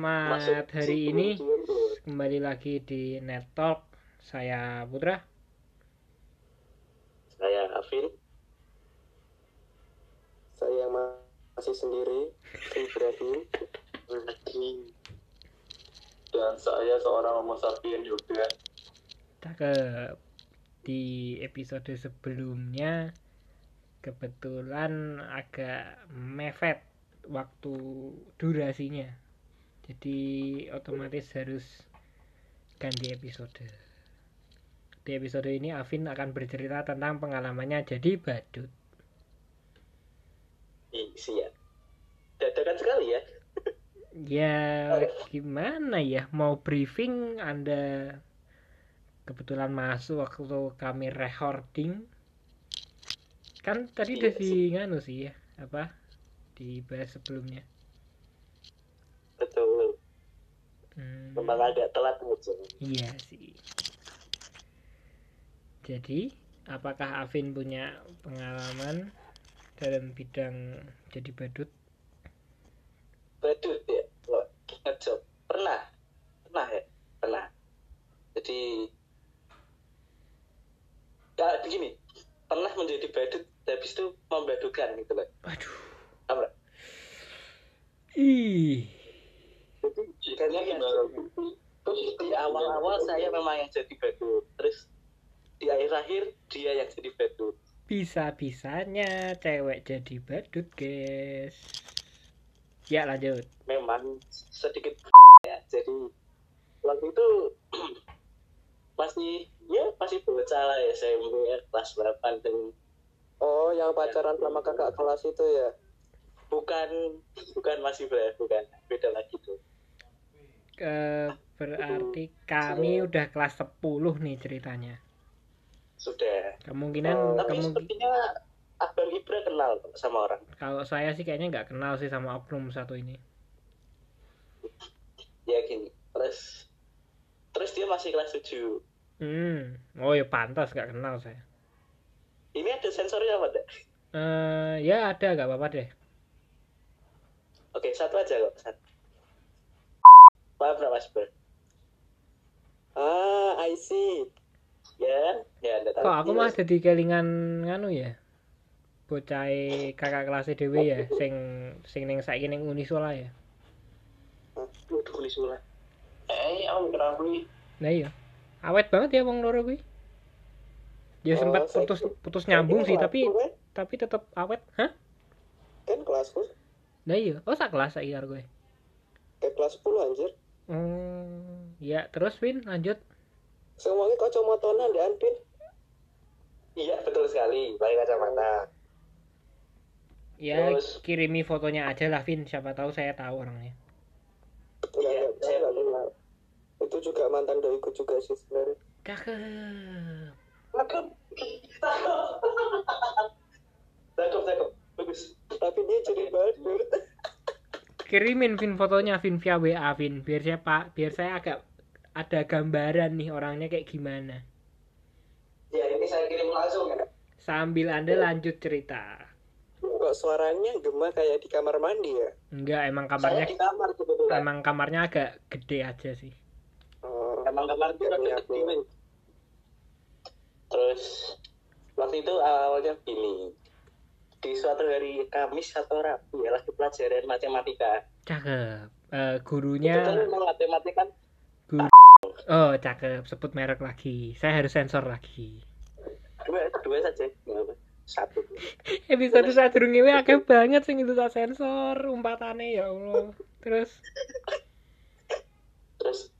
Selamat hari ini kembali lagi di Net Talk. Saya Putra. Saya Afin. Saya masih sendiri, Ibrahim. Dan saya seorang homo sapien juga. Cakep. Di episode sebelumnya kebetulan agak mepet waktu durasinya. Jadi otomatis harus ganti episode. Di episode ini Afin akan bercerita tentang pengalamannya jadi badut. Siap. Dadakan sekali ya. Ya gimana ya mau briefing Anda kebetulan masuk waktu kami recording kan tadi udah Iya di nganu sih ya apa dibahas sebelumnya Betul. Hmm, Memang agak telat muncul. iya sih jadi apakah Afin punya pengalaman dalam bidang jadi badut Badut ya. Wah, ngejob. Pernah. Pernah ya? Pernah. Jadi ya begini. Pernah menjadi badut habis itu membadukan gitu loh. aduh Apa? ih Jadi kayaknya gimana? Terus di awal-awal saya memang yang jadi badut. Terus di akhir-akhir dia yang jadi badut. bisa-bisanya cewek jadi badut guys ya lanjut memang sedikit ya jadi waktu itu masih ya masih bocah lah ya SMP ya, kelas 8 dan Oh, yang pacaran sama kakak kelas itu ya? bukan bukan masih ber- bukan beda lagi tuh Ke, berarti kami udah kelas 10 nih ceritanya. Sudah. Kemungkinan Oh, tapi kemungkin sepertinya Akbar Ibra kenal sama orang. Kalau saya sih kayaknya nggak kenal sih sama oknum satu ini. Ya gini. Terus terus dia masih kelas 7 hmm. Oh ya pantas nggak kenal saya. Ini ada sensornya apa enggak? eh ya ada nggak apa-apa deh. Oke satu aja kok satu maaf nama Mas Ber Ah, I see. ya ya kok aku mah jadi kelingan nganu ya bocah kakak kelas dewe ya sing sing ning saiki ning Unisola ya Waduh, kulis sulah. Eh, aku kenapa nih? Nah iya. Awet banget ya wong loro kuwi. Ya Oh, sempat saya- putus putus nyambung sih tapi kan? tapi tetap awet. Hah? Kan kelasku, Nah iya. Oh sak kelas saiki karo gue. kayak kelas 10 anjir. Hmm, ya terus Win lanjut. Semuanya kacamatanya di Anpin. Iya, betul sekali. Pakai kacamata. Ya Terus? kirimi fotonya aja lah Vin, siapa tahu saya tahu orangnya. Iya, saya kenal. Itu juga mantan doiku juga sih sebenarnya. Cakep. Cakep. Cakep, cakep. Bagus. Tapi dia jadi badut. Kirimin Vin fotonya Vin via WA Vin, biar saya Pak, biar saya agak ada gambaran nih orangnya kayak gimana. Ya, ini saya kirim langsung ya. Sambil Anda lanjut cerita. Kok suaranya gema kayak di kamar mandi ya? Enggak, emang Saya kamarnya di kamar kebetulan. emang kamarnya agak gede aja sih. Oh, Emang kamar itu ada aku. kecil. Terus waktu itu awalnya gini. Di suatu hari Kamis atau Rabu ya lagi pelajaran matematika. Cakep. Eh, Itu kan gurunya memang matematika Oh, cakep. Sebut merek lagi. Saya harus sensor lagi. dua dua saja. Satu. Episode sadurunge wae akeh banget sing itu tak sensor umpatane ya Allah. Terus Terus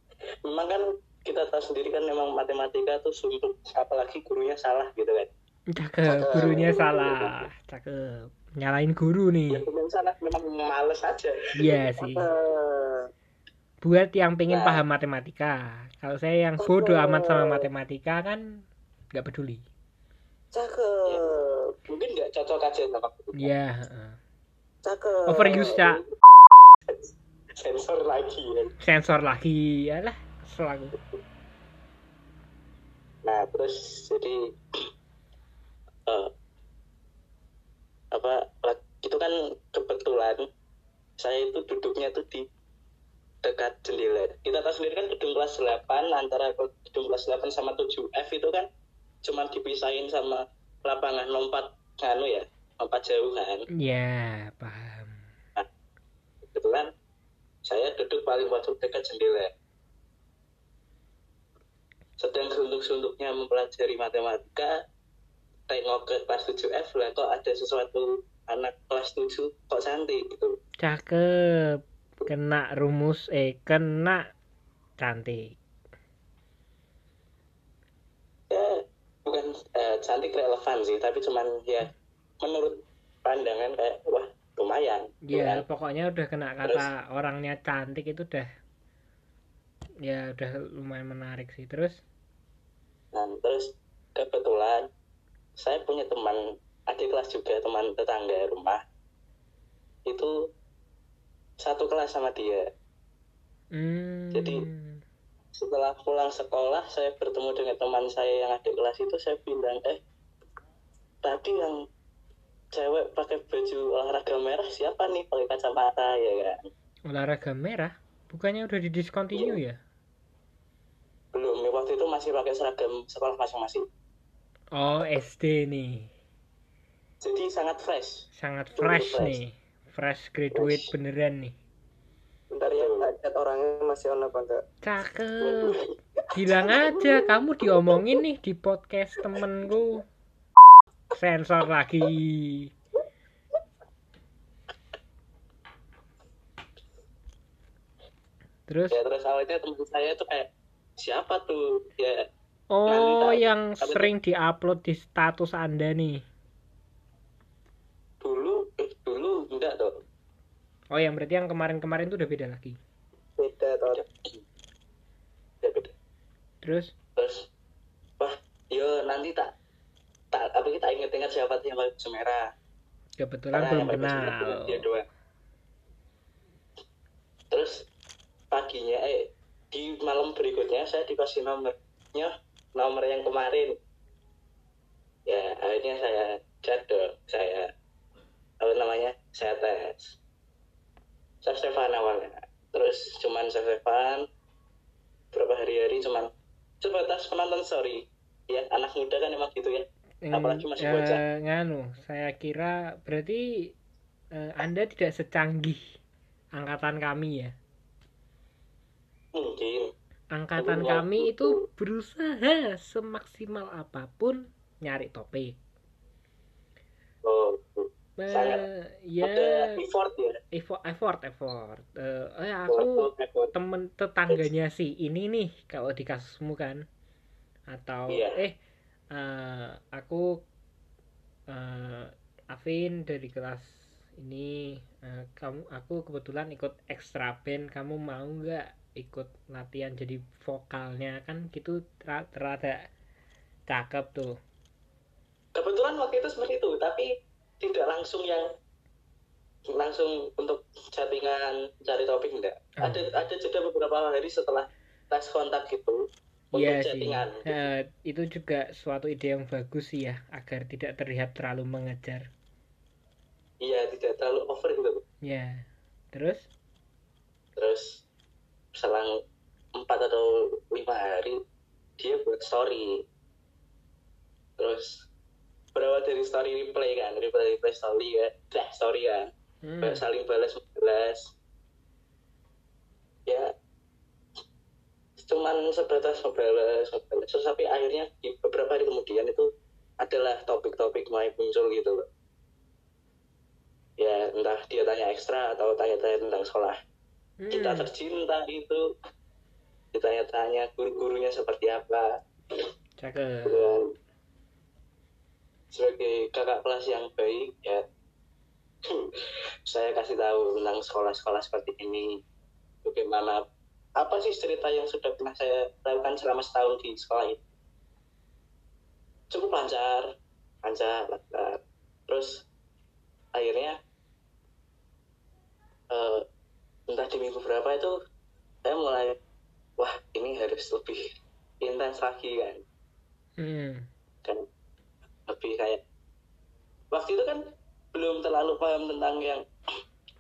memang kan kita tahu sendiri kan memang matematika tuh sumpah apalagi gurunya salah gitu kan. Cakep, gurunya salah. Cakep. Nyalain guru Ya nih. memang salah memang males aja. Iya sih. Eh, Buat yang pengen Nah. paham matematika. Kalau saya yang bodoh amat sama matematika kan nggak peduli. cakep. Mungkin nggak cocok aja sama. Iya, heeh. Cakep. Overuse, Cak. Sensor lagi ya. Sensor lagi. Yalah, selalu. Nah terus jadi eh, apa lah, itu kan kebetulan saya itu duduknya tuh di dekat jendela. Kita tahu sendiri kan gedung kelas 8 antara gedung kelas 8 sama 7F itu kan cuma dipisahin sama lapangan lompat anu ya lompat jauh kan Ya, paham. kebetulan saya duduk paling waktu dekat jendela. Sedang suntuk-suntuknya mempelajari matematika tengok ke kelas 7F lah kok ada sesuatu anak kelas 7 kok cantik gitu Cakep. Kena rumus eh kena cantik. ya bukan eh, cantik relevan sih tapi cuman ya menurut pandangan kayak wah lumayan Ya, kan? pokoknya udah kena kata orangnya cantik itu udah ya udah lumayan menarik sih. Terus Nah, terus kebetulan saya punya teman adik kelas juga teman tetangga rumah. Itu satu kelas sama dia. Hmm, Jadi- setelah pulang sekolah saya bertemu dengan teman saya yang adik kelas itu saya bilang eh tadi yang cewek pakai baju olahraga merah siapa nih? Pakai kacamata ya kan. Olahraga merah? Bukannya udah di discontinue ya? belum waktu itu masih pakai seragam sekolah masing-masing. Oh, SD nih. Jadi sangat fresh Sangat fresh fresh. nih. Fresh graduate Fresh. beneran nih. Bentar ya, chat orangnya masih on apa enggak? Cakep. Bilang aja kamu diomongin nih di podcast temenku. Sensor lagi. Terus ya terus awalnya teman saya tuh kayak siapa tuh ya oh yang sering diupload di status Anda nih. Dulu eh dulu enggak dong Oh yang berarti yang kemarin-kemarin tuh udah beda lagi. Beda toh. ya beda Terus? Terus wah yo nanti tak tak apa kita inget-inget siapa tuh yang baju merah? Kebetulan Karena belum kenal. dia terus paginya eh di malam berikutnya saya dikasih nomornya nomor yang kemarin. Ya akhirnya saya chat dong saya apa namanya? Saya tes. Saya Stefan awalnya. Terus cuman saya Stefan berapa hari-hari cuman sebatas penonton story ya anak muda kan emang gitu ya. Apalagi masih Eh, bocah. nganu, saya kira berarti eh, Anda tidak secanggih angkatan kami ya. mungkin. Angkatan Tapi kami waktu itu. berusaha semaksimal apa pun nyari topik. oh, Eh, ya ada effort ya effort effort effort. Eh, eh, aku Effort, effort. temen tetangganya si ini nih kalau di kasusmu kan atau Iya. eh eh, aku eh, Afin dari kelas ini eh, kamu aku kebetulan ikut extra band kamu mau nggak ikut latihan jadi vokalnya kan gitu ter- terada cakep tuh kebetulan waktu itu seperti itu tapi tidak langsung yang langsung untuk chattingan cari topik enggak. Oh. ada ada jeda beberapa hari setelah tes kontak gitu untuk Iya sih. chattingan. Eh, itu juga suatu ide yang bagus sih ya agar tidak terlihat terlalu mengejar. Iya tidak terlalu over gitu ya terus? Terus selang empat atau lima hari dia buat story. Terus berawal dari story replay kan replay replay story ya. Dah story kan Hmm. Kayak saling balas balas. Ya. Cuman sebatas membalas membalas terus tapi akhirnya di beberapa hari kemudian itu adalah topik-topik mulai muncul gitu loh. Ya entah dia tanya ekstra atau tanya-tanya tentang sekolah kita Hmm. tercinta itu ditanya-tanya guru-gurunya seperti apa. Cakep. Dan sebagai kakak kelas yang baik ya saya kasih tahu tentang sekolah-sekolah seperti ini. Bagaimana apa sih cerita yang sudah pernah saya lakukan selama setahun di sekolah itu cukup lancar lancar lancar. Terus akhirnya eh, entah di minggu berapa itu saya mulai wah ini harus lebih intens lagi kan? Hmm. kan lebih kayak waktu itu kan belum terlalu paham tentang yang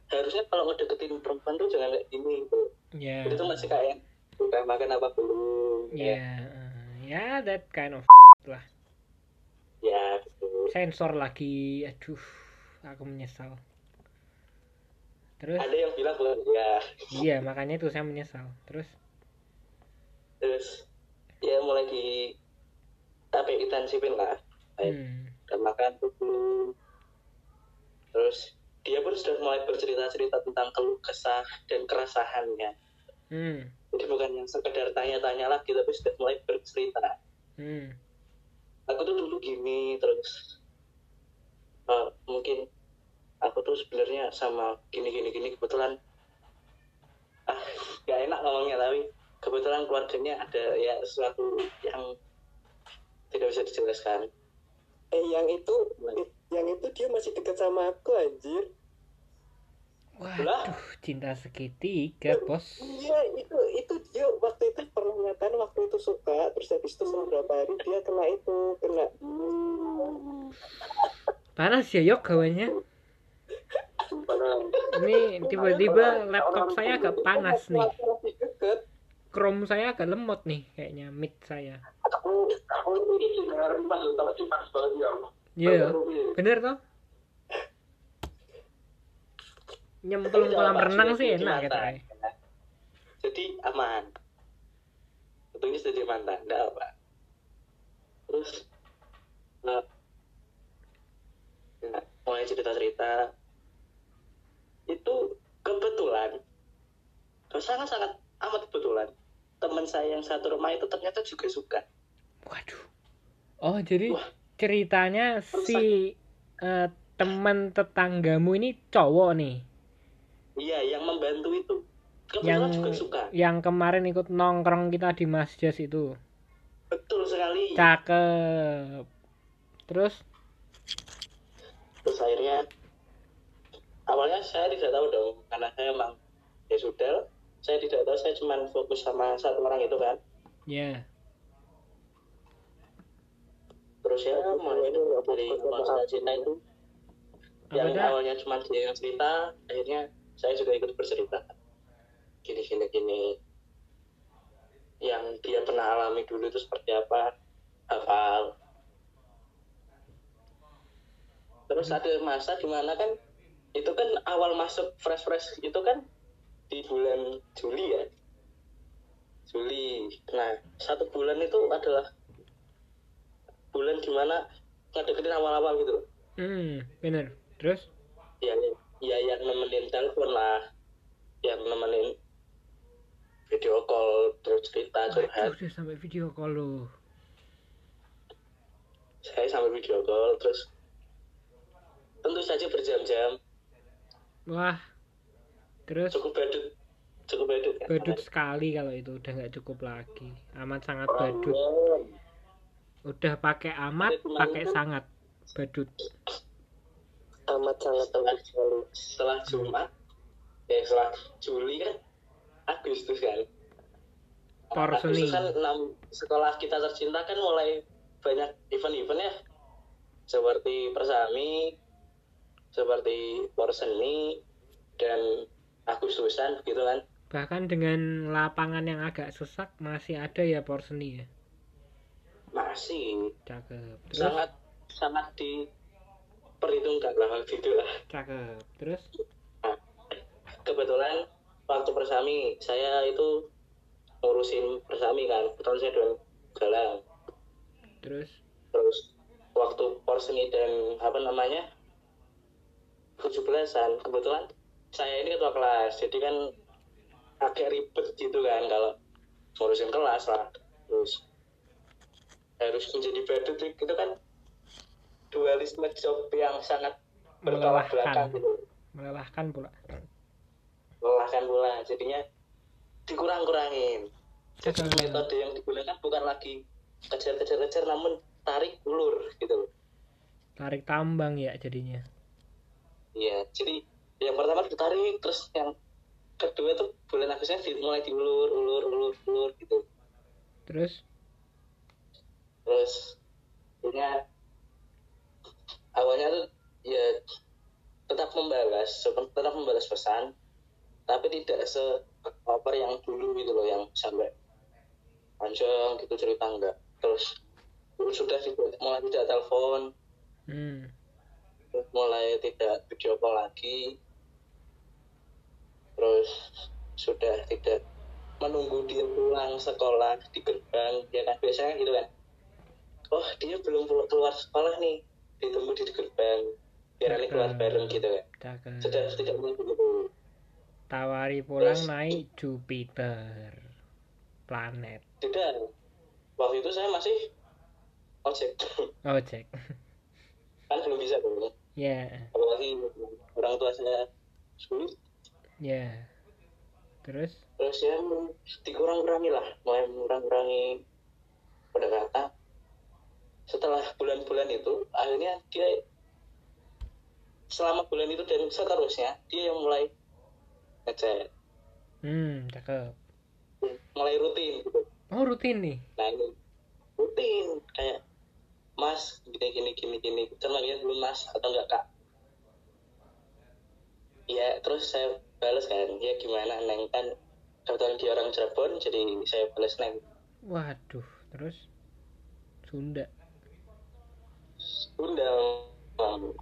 harusnya kalau ngedeketin perempuan tuh jangan kayak gini gitu. Ya. Itu masih kayak udah makan apa belum ya. Eh, ya that kind of lah. Ya betul. Sensor lagi aduh aku menyesal. Terus? Ada yang bilang belum ya. Iya makanya itu saya menyesal. Terus? Terus ya mulai di tapi intensifin lah hmm, udah makan tuh belum? Terus dia pun sudah mulai bercerita-cerita tentang keluh kesah dan keresahannya hmm, jadi bukan yang sekedar tanya-tanya lagi tapi sudah mulai bercerita. Hmm, aku tuh dulu gini terus eh, mungkin aku tuh sebenarnya sama gini gini gini kebetulan ah gak enak ngomongnya tapi kebetulan keluarganya ada ya sesuatu yang tidak bisa dijelaskan eh yang itu yang itu dia masih dekat sama aku anjir. Waduh cinta segitiga bos. iya itu itu dia waktu itu pernah ngatain waktu itu suka terus habis itu selama beberapa hari dia kena itu kena. Panas ya yok gawannya? Ini tiba-tiba laptop saya agak panas nih. chrome saya agak lemot nih kayaknya mid saya aku aku ini dengar pas tapi cuma banget ya iya bener toh? Nyemplung kolam renang sih enak eh. jadi aman. Untungnya sudah jadi mantan enggak apa. Terus nah, ya, mulai cerita cerita itu kebetulan sangat sangat amat kebetulan teman saya yang satu rumah itu ternyata juga suka waduh. Oh jadi Wah. ceritanya si eh, teman tetanggamu ini cowok nih? Iya yang membantu itu. Yang kebetulan juga suka. yang kemarin ikut nongkrong kita di masjid itu. Betul sekali. Cakep. Terus? Terus akhirnya awalnya saya tidak tahu dong karena saya emang ya sudah saya tidak tahu saya cuma fokus sama satu orang itu kan. Ya terus ya mulai dari awal cerita itu. Yang awalnya cuma dia yang cerita akhirnya saya juga ikut bercerita gini gini gini. Yang dia pernah alami dulu itu seperti apa? Hafal. Terus ada masa di mana kan itu kan awal masuk fresh fresh itu kan di bulan Juli ya? Juli. Nah satu bulan itu adalah bulan di mana ngedeketin awal-awal gitu loh. Hmm bener. Terus? Ya ya yang nemenin telepon lah. Yang nemenin video call terus cerita curhat. udah sampai video call lo saya sampai video call terus tentu saja berjam-jam. Wah terus? Cukup badut cukup badut. Badut sekali kalau itu udah nggak cukup lagi. Amat sangat badut udah pakai amat pakai sangat. Badut. Amat sangat sekali setelah Jumat ya setelah Juli kan Agustus kan. Porseni Agustus kan enam sekolah kita tercinta kan mulai banyak event-event ya. Seperti Persami seperti Porseni dan Agustusan gitu kan. Bahkan dengan lapangan yang agak sesak masih ada ya Porseni ya masih cakep. Terus? Sangat sangat diperhitungkan lah waktu itu lah. Cakep. Terus? Nah, kebetulan waktu persami saya itu ngurusin persami kan kebetulan saya doang galang terus? Terus waktu porseni dan apa namanya 17-an kebetulan saya ini ketua kelas jadi kan agak ribet gitu kan kalau ngurusin kelas lah. Terus harus menjadi badut itu kan dualisme job yang sangat bertolak belakang Melelahkan. gitu. Melelahkan pula. Melelahkan pula. Jadinya dikurang-kurangin. Jadi metode yang digunakan bukan lagi kejar-kejar-kejar namun tarik ulur gitu loh. Tarik tambang ya jadinya. Iya jadi yang pertama ditarik terus yang kedua tuh bulan Agustus mulai diulur ulur ulur ulur gitu. Terus terus punya awalnya tuh ya tetap membalas tetap membalas pesan tapi tidak se over yang dulu gitu loh yang sampai panjang gitu cerita enggak. Terus sudah tidak, mulai tidak telepon. Hmm. terus mulai tidak video call lagi. Terus sudah tidak menunggu dia pulang sekolah di gerbang ya kan biasanya gitu kan oh dia belum keluar sekolah nih. Ditunggu di gerbang biar nanti keluar bareng gitu kan cakep sudah tidak begitu tawari pulang Terus- naik Jupiter. Planet. Tidak waktu itu saya masih ojek. Ojek. Kan belum bisa dong. Ya. Apalagi orang tua saya sulit. Ya. Terus? Terus ya dikurang-kurangi lah. Mulai mengurangi pendekatan setelah bulan-bulan itu akhirnya dia selama bulan itu dan seterusnya dia yang mulai ngechat hmm cakep. Mulai rutin gitu. Oh rutin nih? Nah ini rutin. Kayak mas gini gini gini gini. Kan manggilnya belum mas atau enggak kak? Ya terus saya balas kan ya gimana neng? Kan kebetulan dia orang Cirebon jadi saya balas neng. Waduh terus? Sunda Bunda Bang.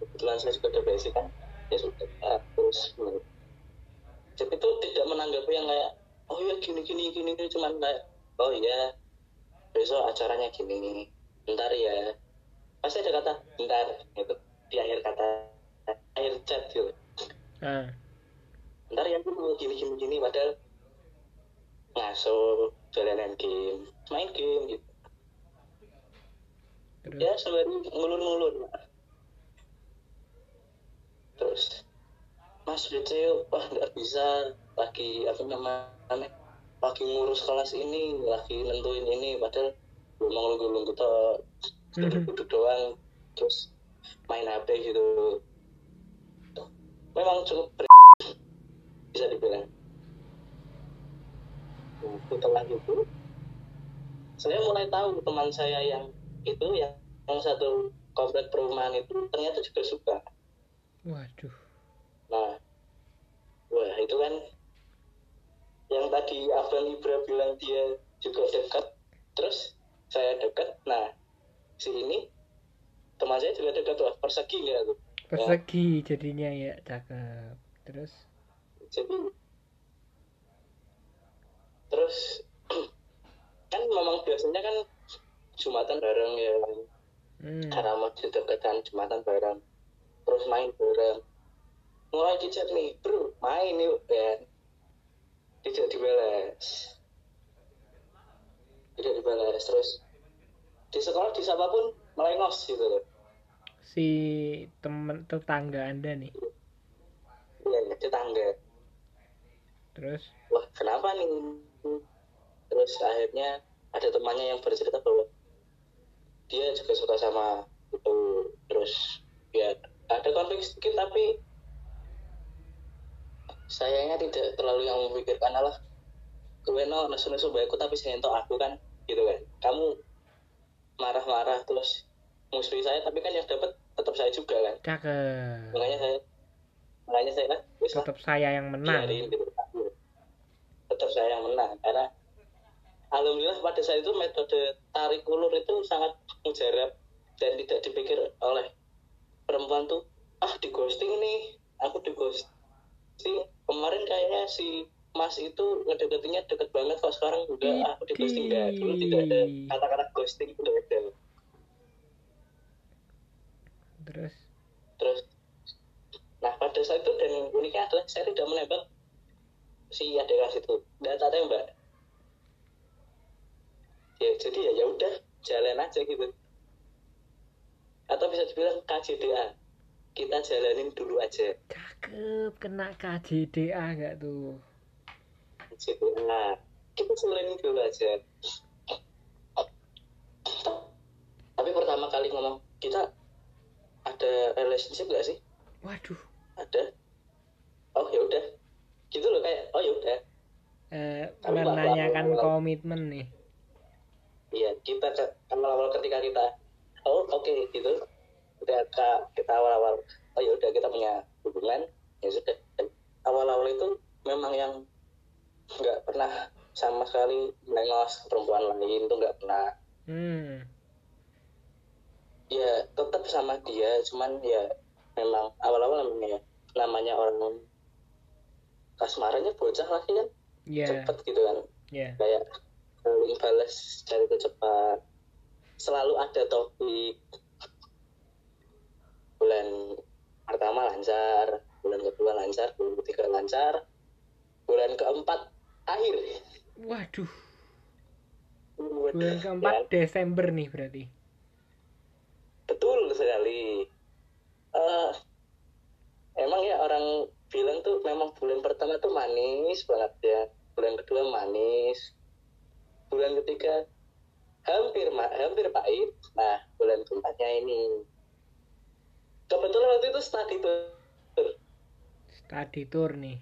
kebetulan saya juga basic kan? Ya sudah Ah, terus jadi itu tidak menanggapi yang kayak oh ya gini gini gini gini cuman kayak oh iya besok acaranya gini bentar ya. Pasti ada kata bentar gitu. Di akhir kata akhir chat gitu. Ah bentar ya aku mau gini gini gini padahal ngaso jalanan game main game gitu terus ya sembari ngulur-ngulur terus Mas BC wah nggak bisa lagi apa namanya lagi ngurus kelas ini lagi nentuin ini padahal belum ngelunggu-lunggu tuh duduk-duduk doang terus main HP gitu. Memang cukup ber- bisa dibilang. Nah, setelah itu saya mulai tahu teman saya yang itu yang, yang satu komplek perumahan itu ternyata juga suka. Waduh. Nah wah itu kan yang tadi Abang Ibra bilang dia juga dekat terus saya dekat. Nah si ini teman saya juga dekat tuh persegi nggak tuh? Persegi jadinya ya cakep. Terus? Jadi terus kan memang biasanya kan jumatan bareng ya. Hmm. karena masjid dekatan jumatan bareng. Terus main bareng. Mulai dicet nih bro main yuk ya tidak dibalas. Tidak dibalas. Terus di sekolah di siapa pun melengos gitu loh. Si temen tetangga anda nih? Iya ya, tetangga. Terus? Wah kenapa nih? Terus akhirnya ada temannya yang bercerita bahwa dia juga suka sama itu. Terus ya ada konflik sedikit tapi sayangnya tidak terlalu yang memikirkan Allah gue no nesu nesu baikku tapi sentok aku kan gitu kan. Kamu marah-marah terus musuhi saya tapi kan yang dapat tetap saya juga kan. Cakep. Makanya saya makanya saya kan lah, tetap saya yang menang. Gitu. Tetap saya yang menang karena alhamdulillah pada saat itu metode tarik ulur itu sangat mujarab dan tidak dipikir oleh perempuan tuh ah di ghosting nih aku di ghosting. Kemarin kayaknya si mas itu ngedeketinya deket banget kok sekarang udah aku di ghosting. Enggak dulu tidak ada kata-kata ghosting udah ada. Terus? Terus nah pada saat itu dan uniknya adalah saya tidak menembak si adik kelas itu. Nggak tak tembak ya jadi ya ya udah jalan aja gitu. Atau bisa dibilang KJDA kita jalanin dulu aja. Cakep kena KJDA nggak tuh? KJDA kita jalanin dulu aja. Tapi pertama kali ngomong kita ada relationship gak sih? Waduh. Ada. Oh ya udah. Gitu loh kayak oh ya udah. Eh, Pak, menanyakan komitmen nih iya kita awal-awal ketika kita oh oke gitu. Udah ka- kita awal-awal oh ya udah kita punya hubungan. Ya sudah. Awal-awal itu memang yang nggak pernah sama sekali nengos perempuan lain tuh nggak pernah. Hmm. Ya tetap sama dia cuman ya memang awal-awal namanya namanya orang kasmarannya bocah lagi kan? Ya cepet gitu kan? Ya kayak saling balas cari itu cepat selalu ada topik. Bulan pertama lancar bulan kedua lancar bulan ketiga lancar bulan keempat akhir. Waduh. Bulan ya. keempat Desember nih berarti. Betul sekali. Eh, emang ya orang bilang tuh memang bulan pertama tuh manis banget ya. Bulan kedua manis bulan ketiga. Hampir ma- hampir pahit. Nah bulan keempatnya ini. Kebetulan waktu itu study tour. Study tour nih.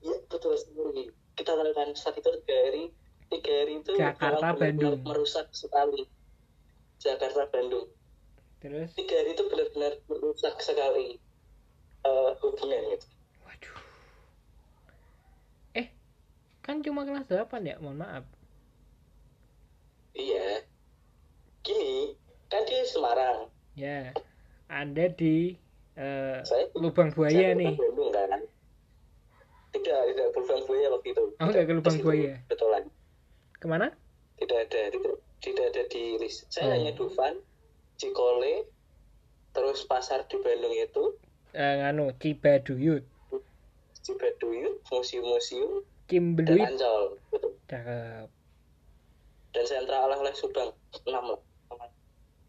Iya betul sekali. Kita lakukan study tour tiga hari. Tiga hari itu Jakarta, Bandung. merusak sekali. Jakarta Bandung. Terus? Tiga hari itu benar-benar merusak sekali eh, hubungan gitu waduh eh kan cuma kelas 8 ya mohon maaf. Iya. Gini kan dia Semarang. Ya anda di eh, saya lubang buaya saya nih. Bandung kan? Tidak tidak lubang buaya waktu itu. Oh, nggak ke lubang buaya. betulan ke mana? Tidak ada tidak, tidak ada di list. Oh. saya hanya Dufan Cikole terus pasar di Bandung itu. Eh, nganu Cibaduyut. Cibaduyut museum-museum dan Cimbeluyut Ancol. Gitu. cakep. Dan sentra oleh-oleh Subang. Enam lah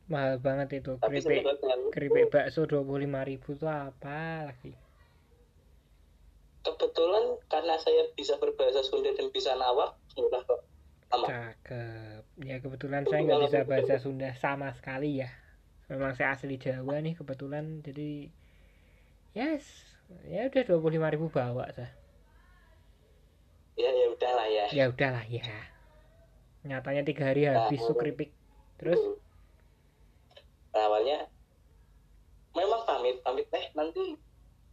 mahal banget itu. Tapi keripik sebetulnya keripik bakso 25.000 tuh apa lagi? Kebetulan karena saya bisa berbahasa Sunda dan bisa nawak murah kok. Sama cakep. Ya kebetulan saya nggak bisa bahasa Sunda sama sekali ya. Memang saya asli Jawa nih kebetulan jadi yes. Ya udah 25.000 bawa sah ya ya udahlah ya. Ya udahlah ya. Nyatanya tiga hari habis tuh keripik terus? Nah, awalnya memang pamit pamit. Eh nanti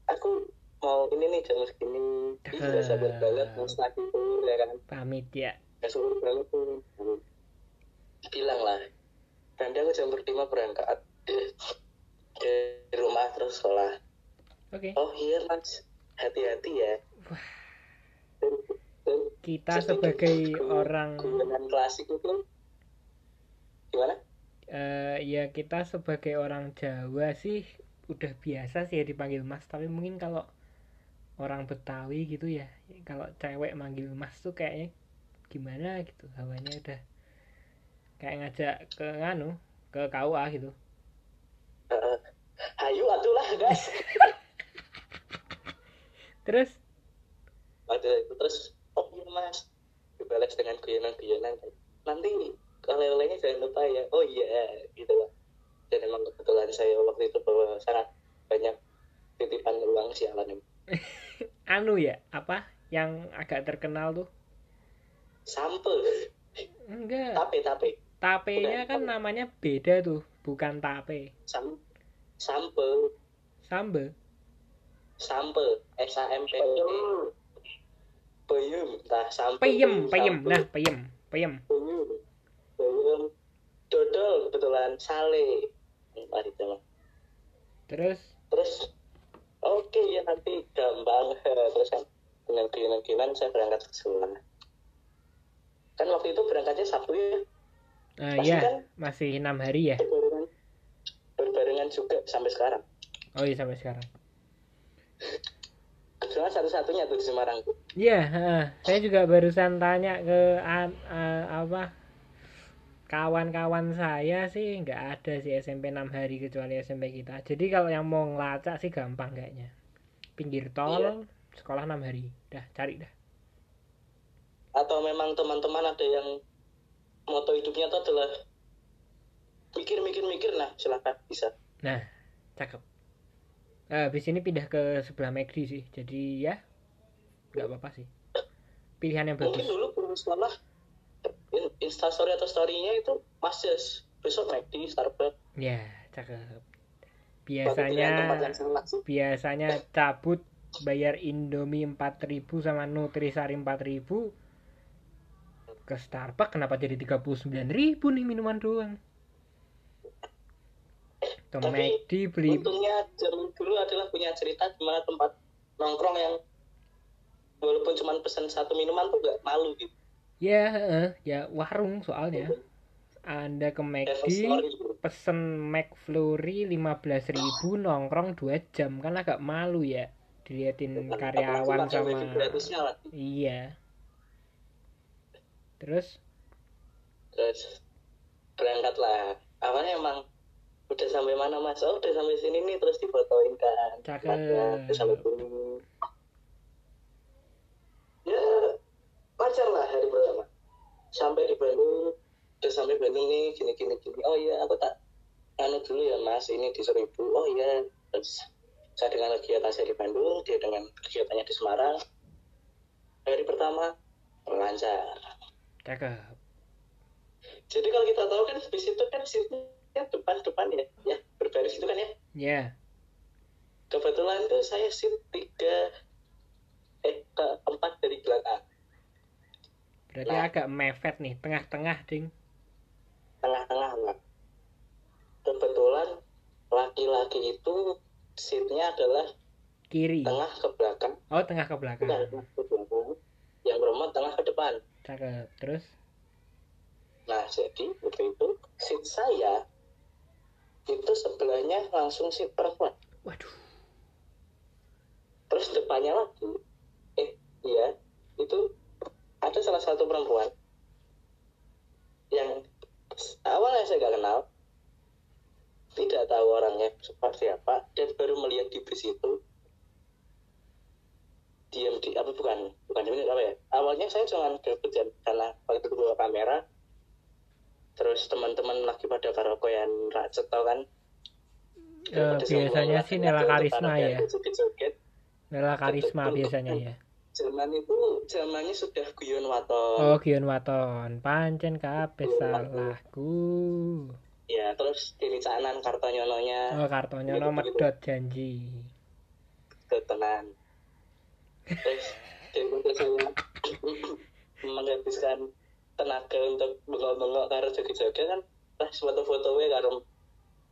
aku mau ini nih jam segini. Ih, udah sabar banget mau study tour ya kan? Pamit ya. Ya suruh banget tuh. Bilang lah nanti aku jam berlima berangkat. Dari rumah terus sekolah. Oke. Oh iya mas. Hati-hati ya. Wah. Kita sebagai orang guyonan klasik itu gimana? Eh, ya kita sebagai orang Jawa sih udah biasa sih ya dipanggil Mas tapi mungkin kalau orang Betawi gitu ya kalau cewek manggil Mas tuh kayaknya gimana gitu hawanya udah kayak ngajak ke nganu ke KUA gitu. Heeh. ayo atulah guys. Terus? Ada itu terus oh iya mas dibalas dengan guyonan-guyonan nanti oleh-olehnya jangan lupa ya. Oh iya gitu lah dan emang kebetulan saya waktu itu bawa sangat banyak titipan uang sialan ini anu ya apa yang agak terkenal tuh? Sampe enggak. Tape tape. Tapenya kan namanya beda tuh bukan tape. Sam sampe sambe sampe s a m p e peyem. Tah sampe peyem peyem nah peyem peyem. Peyem. Peyem. Dodol kebetulan sale. Mari terus? Terus oke ya nanti gampang. Terus kan dengan keinginan saya berangkat ke sekolah kan waktu itu berangkatnya Sabtu ya? Eh, Pasti ya kan? masih enam hari ya? Berbarengan. Berbarengan juga sampai sekarang. Oh iya sampai sekarang. Soalnya satu-satunya tuh di Semarang Iya, heeh. saya juga barusan tanya ke an- eh, apa kawan-kawan saya sih nggak ada sih SMP 6 hari kecuali SMP kita. Jadi kalau yang mau ngelacak sih gampang kayaknya. Pinggir tol, Iya. sekolah 6 hari. Dah, cari dah. atau memang teman-teman ada yang moto hidupnya itu adalah mikir-mikir-mikir nah silakan bisa Nah, cakep. Eh, habis ini pindah ke sebelah McD sih. Jadi ya nggak apa-apa sih. Pilihan yang mungkin bagus. dulu belum sekolah in- instastory atau storynya itu mas Jas, besok McD Starbucks Ya, cakep. Biasanya biasanya cabut bayar Indomie 4000 sama Nutrisari 4000 ke Starbucks kenapa jadi 39.000 nih minuman doang ke Tapi, McD beli untungnya dulu adalah punya cerita di mana tempat nongkrong yang walaupun cuma pesan satu minuman tuh gak malu gitu. Ya eh, ya warung soalnya. Anda ke McD pesen McFlurry 15.000 nongkrong 2 jam. Kan agak malu ya diliatin karyawan sama iya. Terus? Terus berangkat lah. Awalnya emang udah sampai mana mas? Oh udah sampai sini nih terus difotoin kan. Cakep. Udah sampai sini ya lancar lah hari pertama. Sampai di Bandung udah sampai Bandung nih gini gini. Gini oh iya aku tak anu dulu ya mas ini di Seribu. Oh iya terus saya dengan kegiatan saya di Bandung dia dengan kegiatannya di Semarang. Hari pertama lancar. Cakep. Jadi kalau kita tahu kan bis itu kan seatnya depan-depan ya, ya berbaris itu kan ya. ya Kebetulan tuh saya seat tiga eh keempat dari belakang, berarti Nah. agak mepet nih tengah-tengah ding tengah-tengah lah. Kebetulan laki-laki itu seatnya adalah kiri tengah ke belakang, oh tengah ke belakang bukan tengah ke belakang. Yang perempuan tengah ke depan. cakep terus Nah jadi waktu itu seat saya itu sebelahnya langsung seat perempuan. waduh terus depannya lagi eh iya itu ada salah satu perempuan yang awalnya saya nggak kenal tidak tahu orangnya seperti apa dan baru melihat di bis itu diam di apa bukan bukan ini apa ya awalnya saya cuma kan karena waktu itu bawa kamera terus teman-teman lagi pada karaokean racet tau kan? Semua biasanya sih Nela laki-laki Karisma ya. Nela Karisma biasanya ya zaman itu zamannya sudah guyon waton. Oh Gion Waton. Pancen kabeh salahku. Ya terus ini canan kartonyononya. Oh kartonya Gitu, nomor gitu. dot janji ketenan terus saya menghabiskan tenaga untuk bengok-bengok karo joget-joget kan. Pas foto-foto gue karo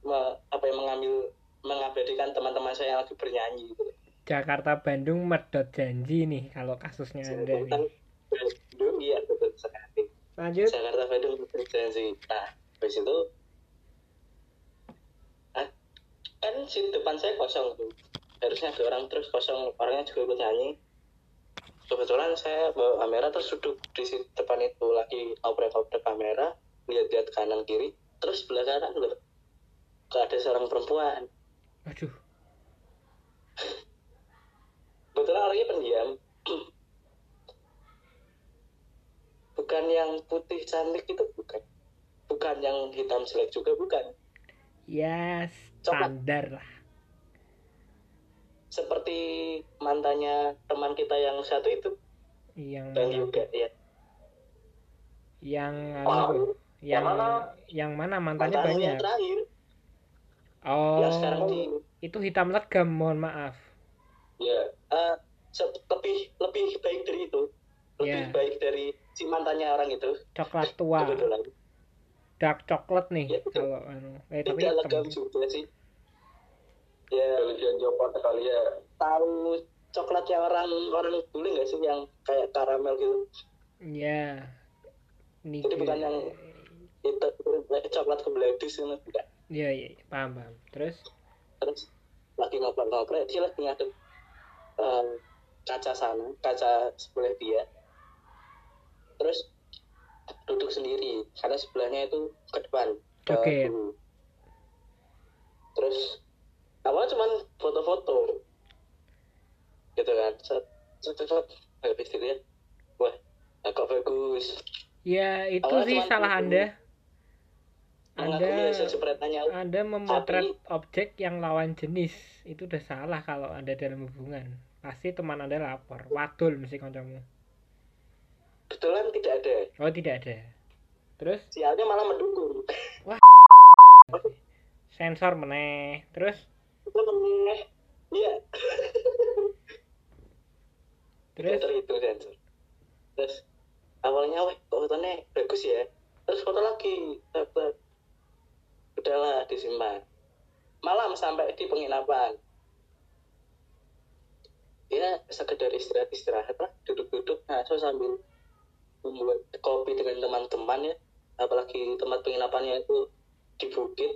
me- apa yang mengambil mengabadikan teman-teman saya yang lagi bernyanyi gitu. Jakarta Bandung medot janji nih kalau kasusnya anda nih Bandung iya betul sekali. lanjut Jakarta Bandung berjanji. Nah, habis itu ah, kan si depan saya kosong tuh. Harusnya ada orang terus kosong, orangnya juga ikut nyanyi. Kebetulan saya bawa kamera terus duduk di si depan itu lagi oprek-oprek kamera, lihat-lihat kanan kiri, terus sebelah kanan loh. Gak ada seorang perempuan. aduh Kebetulan orangnya pendiam. bukan yang putih cantik itu bukan. Bukan yang hitam jelek juga bukan. ya standar lah. Seperti mantannya teman kita yang satu itu. Yang Bang Yoga ya. Yang anu, yang Yang mana? yang mana? Mantannya mantannya banyak. yang terakhir. Oh yang sekarang di itu hitam legam mohon maaf. Ya eh, se- lebih lebih baik dari itu. Lebih Ya. baik dari si mantannya orang itu. Coklat tua. Kebetulan. Dark coklat nih Ya, kalau anu. Eh tapi tidak legam juga sih. Ya. Kalian copot kali ya. Tahu coklatnya orang orang bule nggak sih yang kayak karamel gitu? Ya ini Jadi bukan yang- itu coklat kebeledus itu bukan ya ya ya, paham paham. Terus? Terus lagi ngobrol-ngobrol dia lagi ngadep kaca sana kaca sebelah dia terus duduk sendiri karena sebelahnya itu ke depan ke Oke. guru. terus awalnya cuman foto-foto gitu kan set set set, set. habis dilihat wah kok bagus ya itu Awalnya sih salah gitu. anda anda anda memotret objek yang lawan jenis itu udah salah kalau anda dalam hubungan pasti teman anda lapor wadul mesti kancamu. Kebetulan tidak ada. Oh tidak ada. Terus? Sialnya malah mendukung. Sensor meneh. Terus? Meneh. Iya. Terus? Itu sensor. Terus awalnya weh kok fotonya bagus ya? Terus foto lagi. Udahlah disimpan. Malam sampai di penginapan ya sekedar istirahat istirahat lah duduk-duduk ngaso sambil membuat kopi dengan teman-teman ya. Apalagi tempat penginapannya itu di bukit.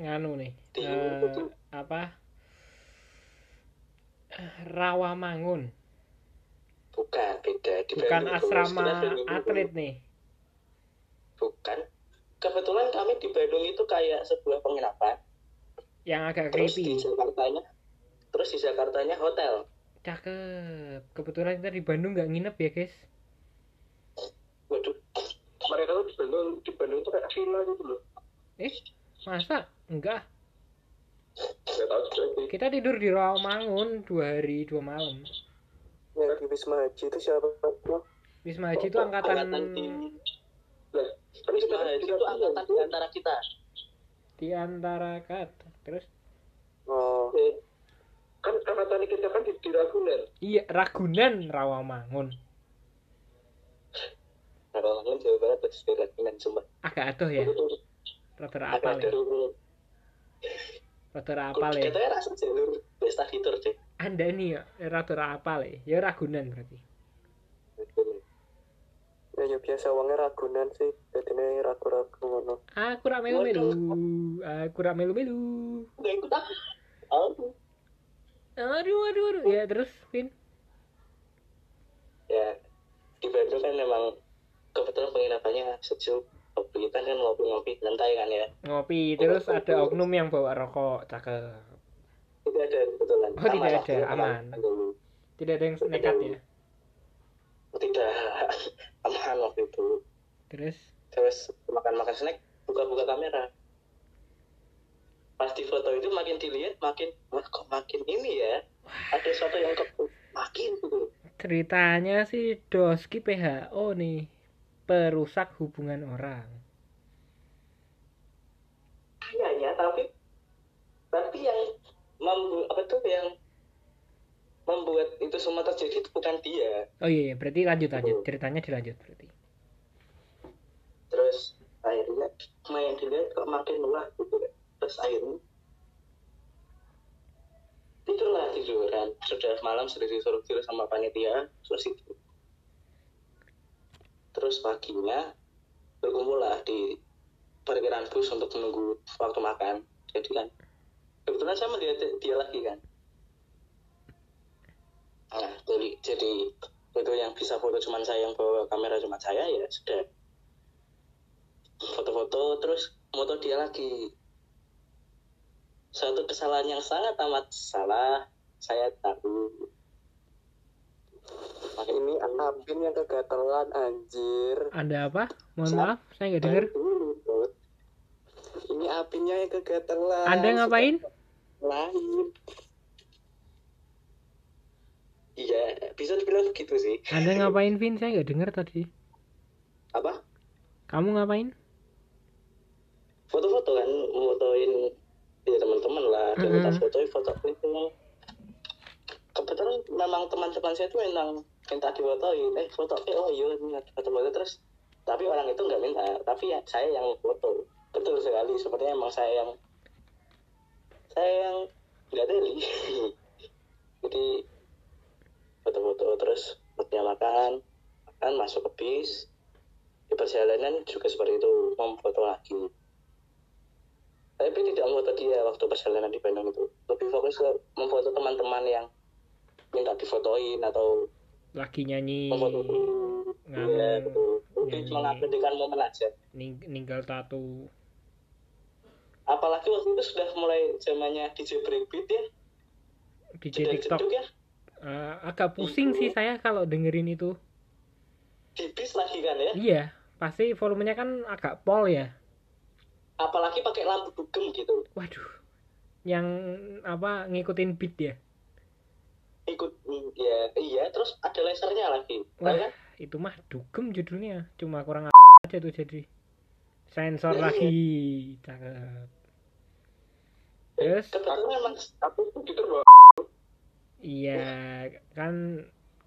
Nganu nih Di- eh, apa? Rawamangun. Bukan beda. Di bukan Bandung. asrama Bandung. atlet nih. Bukan. Kebetulan kami di Bandung itu kayak sebuah penginapan. Yang agak terus di creepy Jakartanya terus di Jakartanya hotel cakep. Kebetulan kita di Bandung nggak nginep ya guys. Waduh. Mereka tuh di Bandung di Bandung itu kayak villa gitu loh. Eh masa? Enggak. Kita tidur di Rawamangun dua hari dua malam. Yang di Wisma Haji itu siapa Wisma Haji itu angkatan di nah, Wisma Haji itu angkatan di antara kita. Di antara kata terus? Oh. Eh, kan angkatan kita kan di, di Ragunan iya Ragunan Rawamangun Ragunan Jawa Barat terus di Ragunan sumpah agak aduh ya. Rada apal ada ya rada apal ya. kita rasa jalur Westa Fitur deh anda ini ya rada apal ya. Ya Ragunan berarti. Ya, ya biasa uangnya ragunan sih. Jadi ini ragu-ragu ngono. Aku rak melu melu aku rak melu melu nggak ikut aku aduh aduh aduh. Ya terus Vin? Ya di Bandung kan memang kebetulan penginapannya sejuk kita kan ngopi-ngopi santai kan ya. Ngopi terus ada oknum yang bawa rokok cakep. Tidak ada kebetulan Oh, tidak ada, aman. tidak ada yang nekat ya? Tidak aman waktu itu. Terus? Terus makan-makan snack buka-buka kamera pas di foto itu makin dilihat makin wah kok makin ini ya? Ada sesuatu yang kok makin gitu. Ceritanya sih Doski PHO nih perusak hubungan orang. Kayaknya tapi tapi yang membu apa tuh yang membuat itu semua terjadi itu bukan dia. Oh iya, iya berarti lanjut lanjut. Ceritanya dilanjut berarti. Terus akhirnya main dilihat kok makin lelah gitu. Terus akhirnya tidurlah tiduran. Sudah malam sudah disuruh tidur sama panitia terus itu. Terus paginya berkumpullah di parkiran bus untuk menunggu waktu makan. Jadi kan kebetulan saya melihat dia lagi kan. Nah jadi jadi itu yang bisa foto cuman saya yang bawa kamera cuma saya ya sudah. Foto-foto terus moto dia lagi suatu kesalahan yang sangat amat salah saya tahu. Ini Apin yang kegatelan anjir. Ada apa? Mohon maaf saya nggak dengar. Ini Apinnya yang kegatelan. Anda ngapain? Lain. Iya bisa dibilang begitu sih. Anda ngapain Vin? Saya nggak dengar tadi. Apa? Kamu ngapain? Foto-foto kan fotoin ya teman-teman lah dia Mm-mm. minta fotoin foto itu kebetulan memang teman-teman saya itu memang minta difotoin. Eh foto eh oh iya ini ada foto-foto terus tapi orang itu nggak minta. Tapi ya saya yang foto. Betul sekali sepertinya emang saya yang saya yang nggak deli jadi foto-foto terus waktunya makan makan masuk ke bis. Di perjalanan juga seperti itu memfoto lagi tapi tidak memfoto dia waktu perjalanan di Bandung itu. Lebih fokus ke memfoto teman-teman yang minta difotoin atau lagi nyanyi. memfoto nganu ya betul. Momen aja. Ning- ninggal tato apalagi waktu itu sudah mulai zamannya DJ Breakbeat ya. Di jeduk TikTok. ya. Eh, agak pusing sih saya kalau dengerin itu. Di bis lagi kan ya? Iya pasti volumenya kan agak pol ya apalagi pakai lampu dugem gitu. Waduh. Yang apa ngikutin beat ya ikut ya iya terus ada lasernya lagi. Wah. Kan? itu mah dugem judulnya. Cuma kurang aja tuh jadi. Sensor Iya, lagi cakep. Terus? Kebetulan emang aku itu gitu loh. Iya kan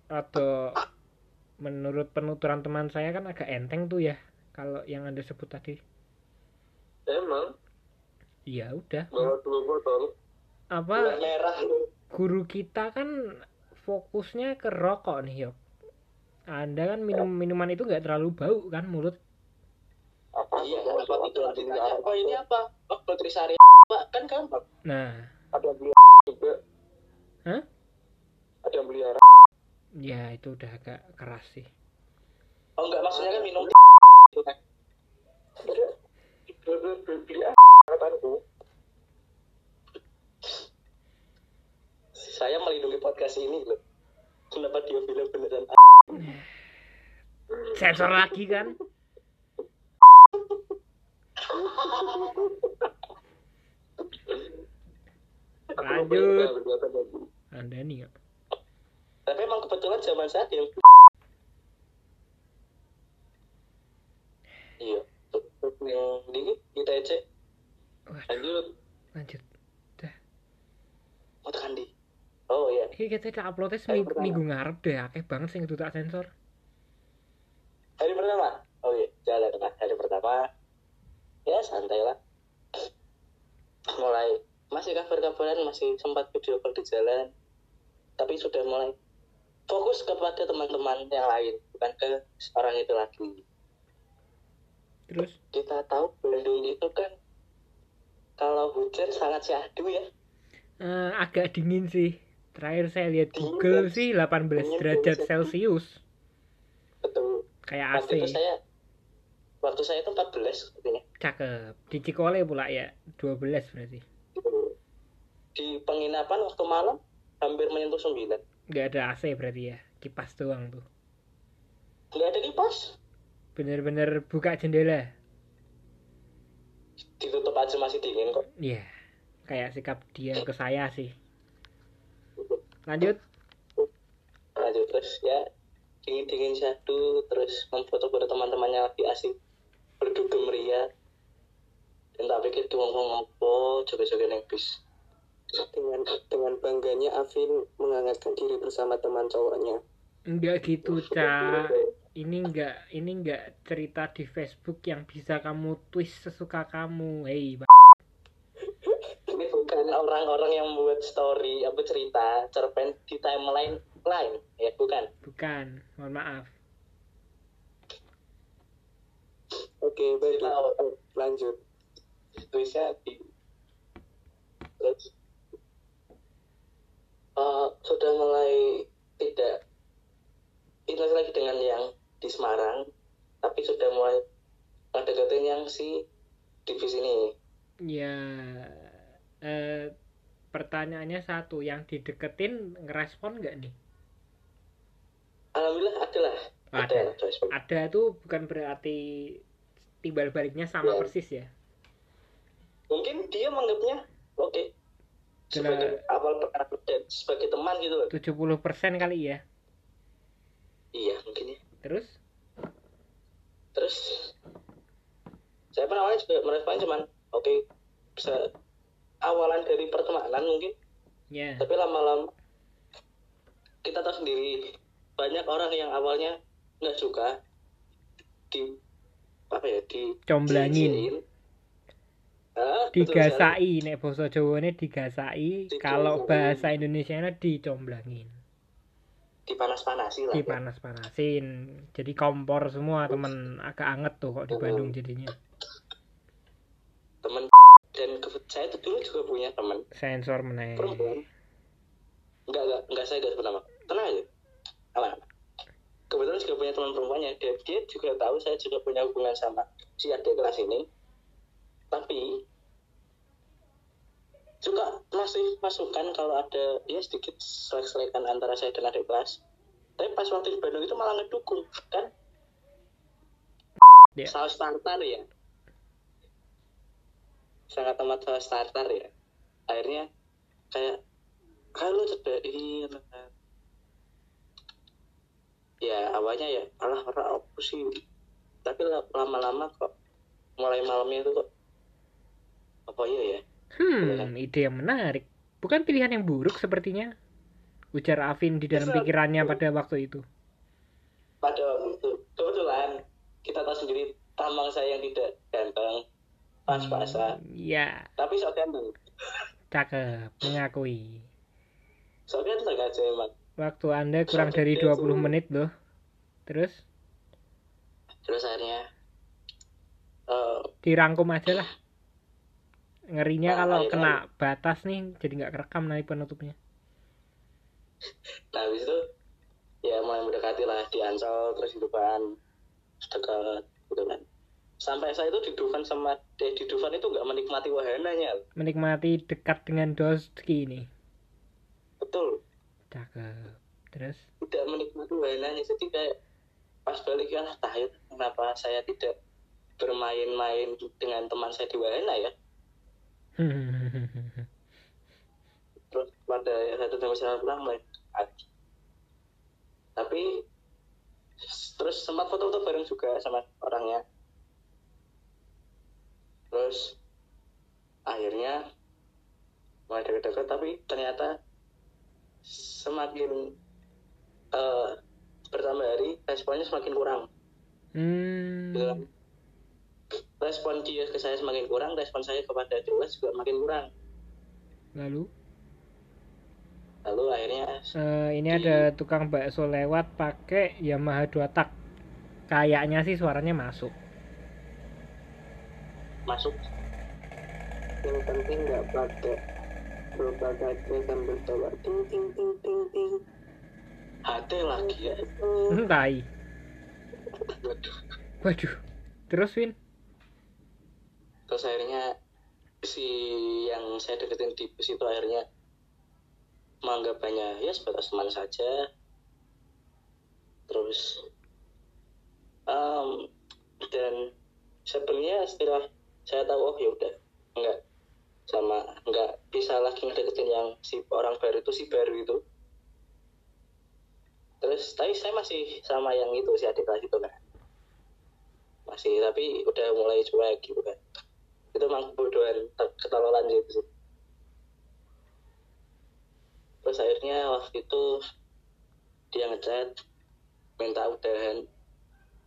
atau menurut penuturan teman saya kan agak enteng tuh ya. Kalau yang anda sebut tadi emang? Ya udah. Bawa dua botol. Apa? Merah guru kita kan fokusnya ke rokok nih yok anda kan minum minuman itu nggak terlalu bau kan mulut? Apa iya apa itu ditanya oh ini apa? Oh nutrisari pak kan gampang. Nah. Ada yang beli juga. Hah? ada yang beli ya itu udah agak keras sih. Oh enggak maksudnya kan minum saya melindungi podcast ini loh kenapa dia bilang beneran sensor lagi kan Lanjut. anda nih Yok. tapi emang kebetulan zaman saya yang iya yang dingin kita Waduh, lanjut. Lanjut. Mau tekan di. Oh iya. Ini kita tak uploadnya seminggu minggu ngarep deh akeh banget sih itu tak sensor. Hari pertama? Oh iya. Jalan lah hari pertama. Ya santai lah. Mulai. Masih kabar-kabaran masih sempat video call di jalan. Tapi sudah mulai fokus kepada teman-teman yang lain bukan ke orang itu lagi terus? Kita tahu Bandung itu kan kalau hujan sangat syahdu ya. Eh, agak dingin sih. Terakhir saya lihat Dingin, Google kan? sih 18 Dingin, derajat dingin. Celcius. Betul. Kayak AC. waktu itu saya waktu saya itu 14 sepertinya cakep. Di Cikole pula ya 12 berarti. Di penginapan waktu malam hampir menyentuh 9 nggak ada AC berarti ya kipas doang tuh. Nggak ada kipas bener-bener buka jendela. Ditutup aja masih dingin kok. Iya kayak sikap dia ke saya sih. Lanjut. Lanjut terus ya dingin dingin syahdu terus memfoto pada teman-temannya lagi asik berdugem ria dan tak pikir tuh ngomong apa joget-joget neng bis. Dengan dengan bangganya Afin menghangatkan diri bersama teman cowoknya. Enggak gitu cak ini enggak ini enggak cerita di Facebook yang bisa kamu twist sesuka kamu. Hei ini bukan orang-orang yang membuat story apa cerita cerpen di timeline lain. Ya bukan. Bukan mohon maaf. Oke baik Tahu. lanjut. Tulisnya di eh, sudah mulai tidak intens lagi dengan yang di Semarang tapi sudah mulai deketin yang si divisi ini. Ya eh, pertanyaannya satu yang dideketin ngerespon nggak nih? Alhamdulillah ada lah. Ada. respon. ada tuh bukan berarti timbal baliknya sama Ya. persis ya? Mungkin dia menganggapnya oke sebagai awal dan sebagai teman gitu loh. 70% kali ya? Iya mungkin ya terus? Terus? Saya pun awalnya juga merespon cuman oke bisa awalan dari pertemanan mungkin. Ya. Tapi lama-lama kita tahu sendiri banyak orang yang awalnya nggak suka di apa ya di comblangin. Ah, digasai nek basa Jawane digasai Digasai. kalau bahasa Indonesia dicomblangin dipanas-panasi lah ya. dipanas-panasin. Jadi kompor semua temen agak anget tuh kok di Bandung jadinya. Teman dan saya tuh dulu juga punya teman sensor meneh. Perempuan. Enggak enggak enggak saya enggak sebut nama tenang aja. Aman aman. kebetulan juga punya teman perempuannya. Dia, dia juga tahu saya juga punya hubungan sama si adik kelas ini. Tapi juga masih masukan kalau ada ya sedikit selek-selekan antara saya dan adik kelas. Tapi pas waktu di Bandung itu malah ngedukung kan? Ya. saus tartar ya. Sangat amat saus tartar ya. Akhirnya kayak kalau cedai ya awalnya ya alah ora apa sih? Tapi la- lama-lama kok mulai malamnya itu kok apa iya ya hmm. Ide yang menarik. Bukan pilihan yang buruk sepertinya. Ujar Afin di dalam pikirannya pada waktu itu. pada waktu itu. Kebetulan kita tahu sendiri tambang saya yang tidak ganteng pas-pasan. Ya, tapi sok ganteng cakep, mengakui. sok ganteng aja emang. Waktu Anda kurang dari 20 menit loh. Terus? Terus akhirnya eh dirangkum aja lah. Ngerinya Nah, kalau akhirnya- kena batas nih jadi nggak kerekam nanti penutupnya. nah habis itu ya mulai mendekati lah di Ancol terus di Dufan dekat gitu kan. Sampai saya itu di Dufan sama eh, di Dufan itu nggak menikmati wahananya. Menikmati dekat dengan Doski ini. betul. Cakep. Terus? Tidak menikmati wahananya. Jadi kayak pas balik ya lah tahit kenapa saya tidak bermain-main dengan teman saya di wahana ya terus pada satu demi saya pulang mulai adi. tapi terus sempat foto-foto bareng juga sama orangnya terus akhirnya mulai deket-deket tapi ternyata semakin eh, bertambah hari responnya semakin kurang hmm, Gitu. Respon dia ke saya semakin kurang respon saya kepada Dewa juga makin kurang lalu lalu akhirnya eh, ini ada tukang bakso lewat pakai Yamaha 2 tak. Kayaknya sih suaranya masuk. masuk yang penting nggak pakai propaganda sambil tawa ting ting ting ting ting HT lagi ya Hmm, Tai. Waduh. Waduh. Terus Win? Terus akhirnya si yang saya deketin di bus itu akhirnya menganggapannya ya sebatas teman saja. Terus em, dan sebenarnya setelah saya tahu oh ya udah enggak sama enggak bisa lagi ngedeketin yang si orang baru itu si baru itu. Terus tapi saya masih sama yang itu si adik kelas itu kan. Masih tapi udah mulai cuek gitu kan itu emang kebodohan ketololan sih itu sih. Terus akhirnya waktu itu dia ngechat minta udahan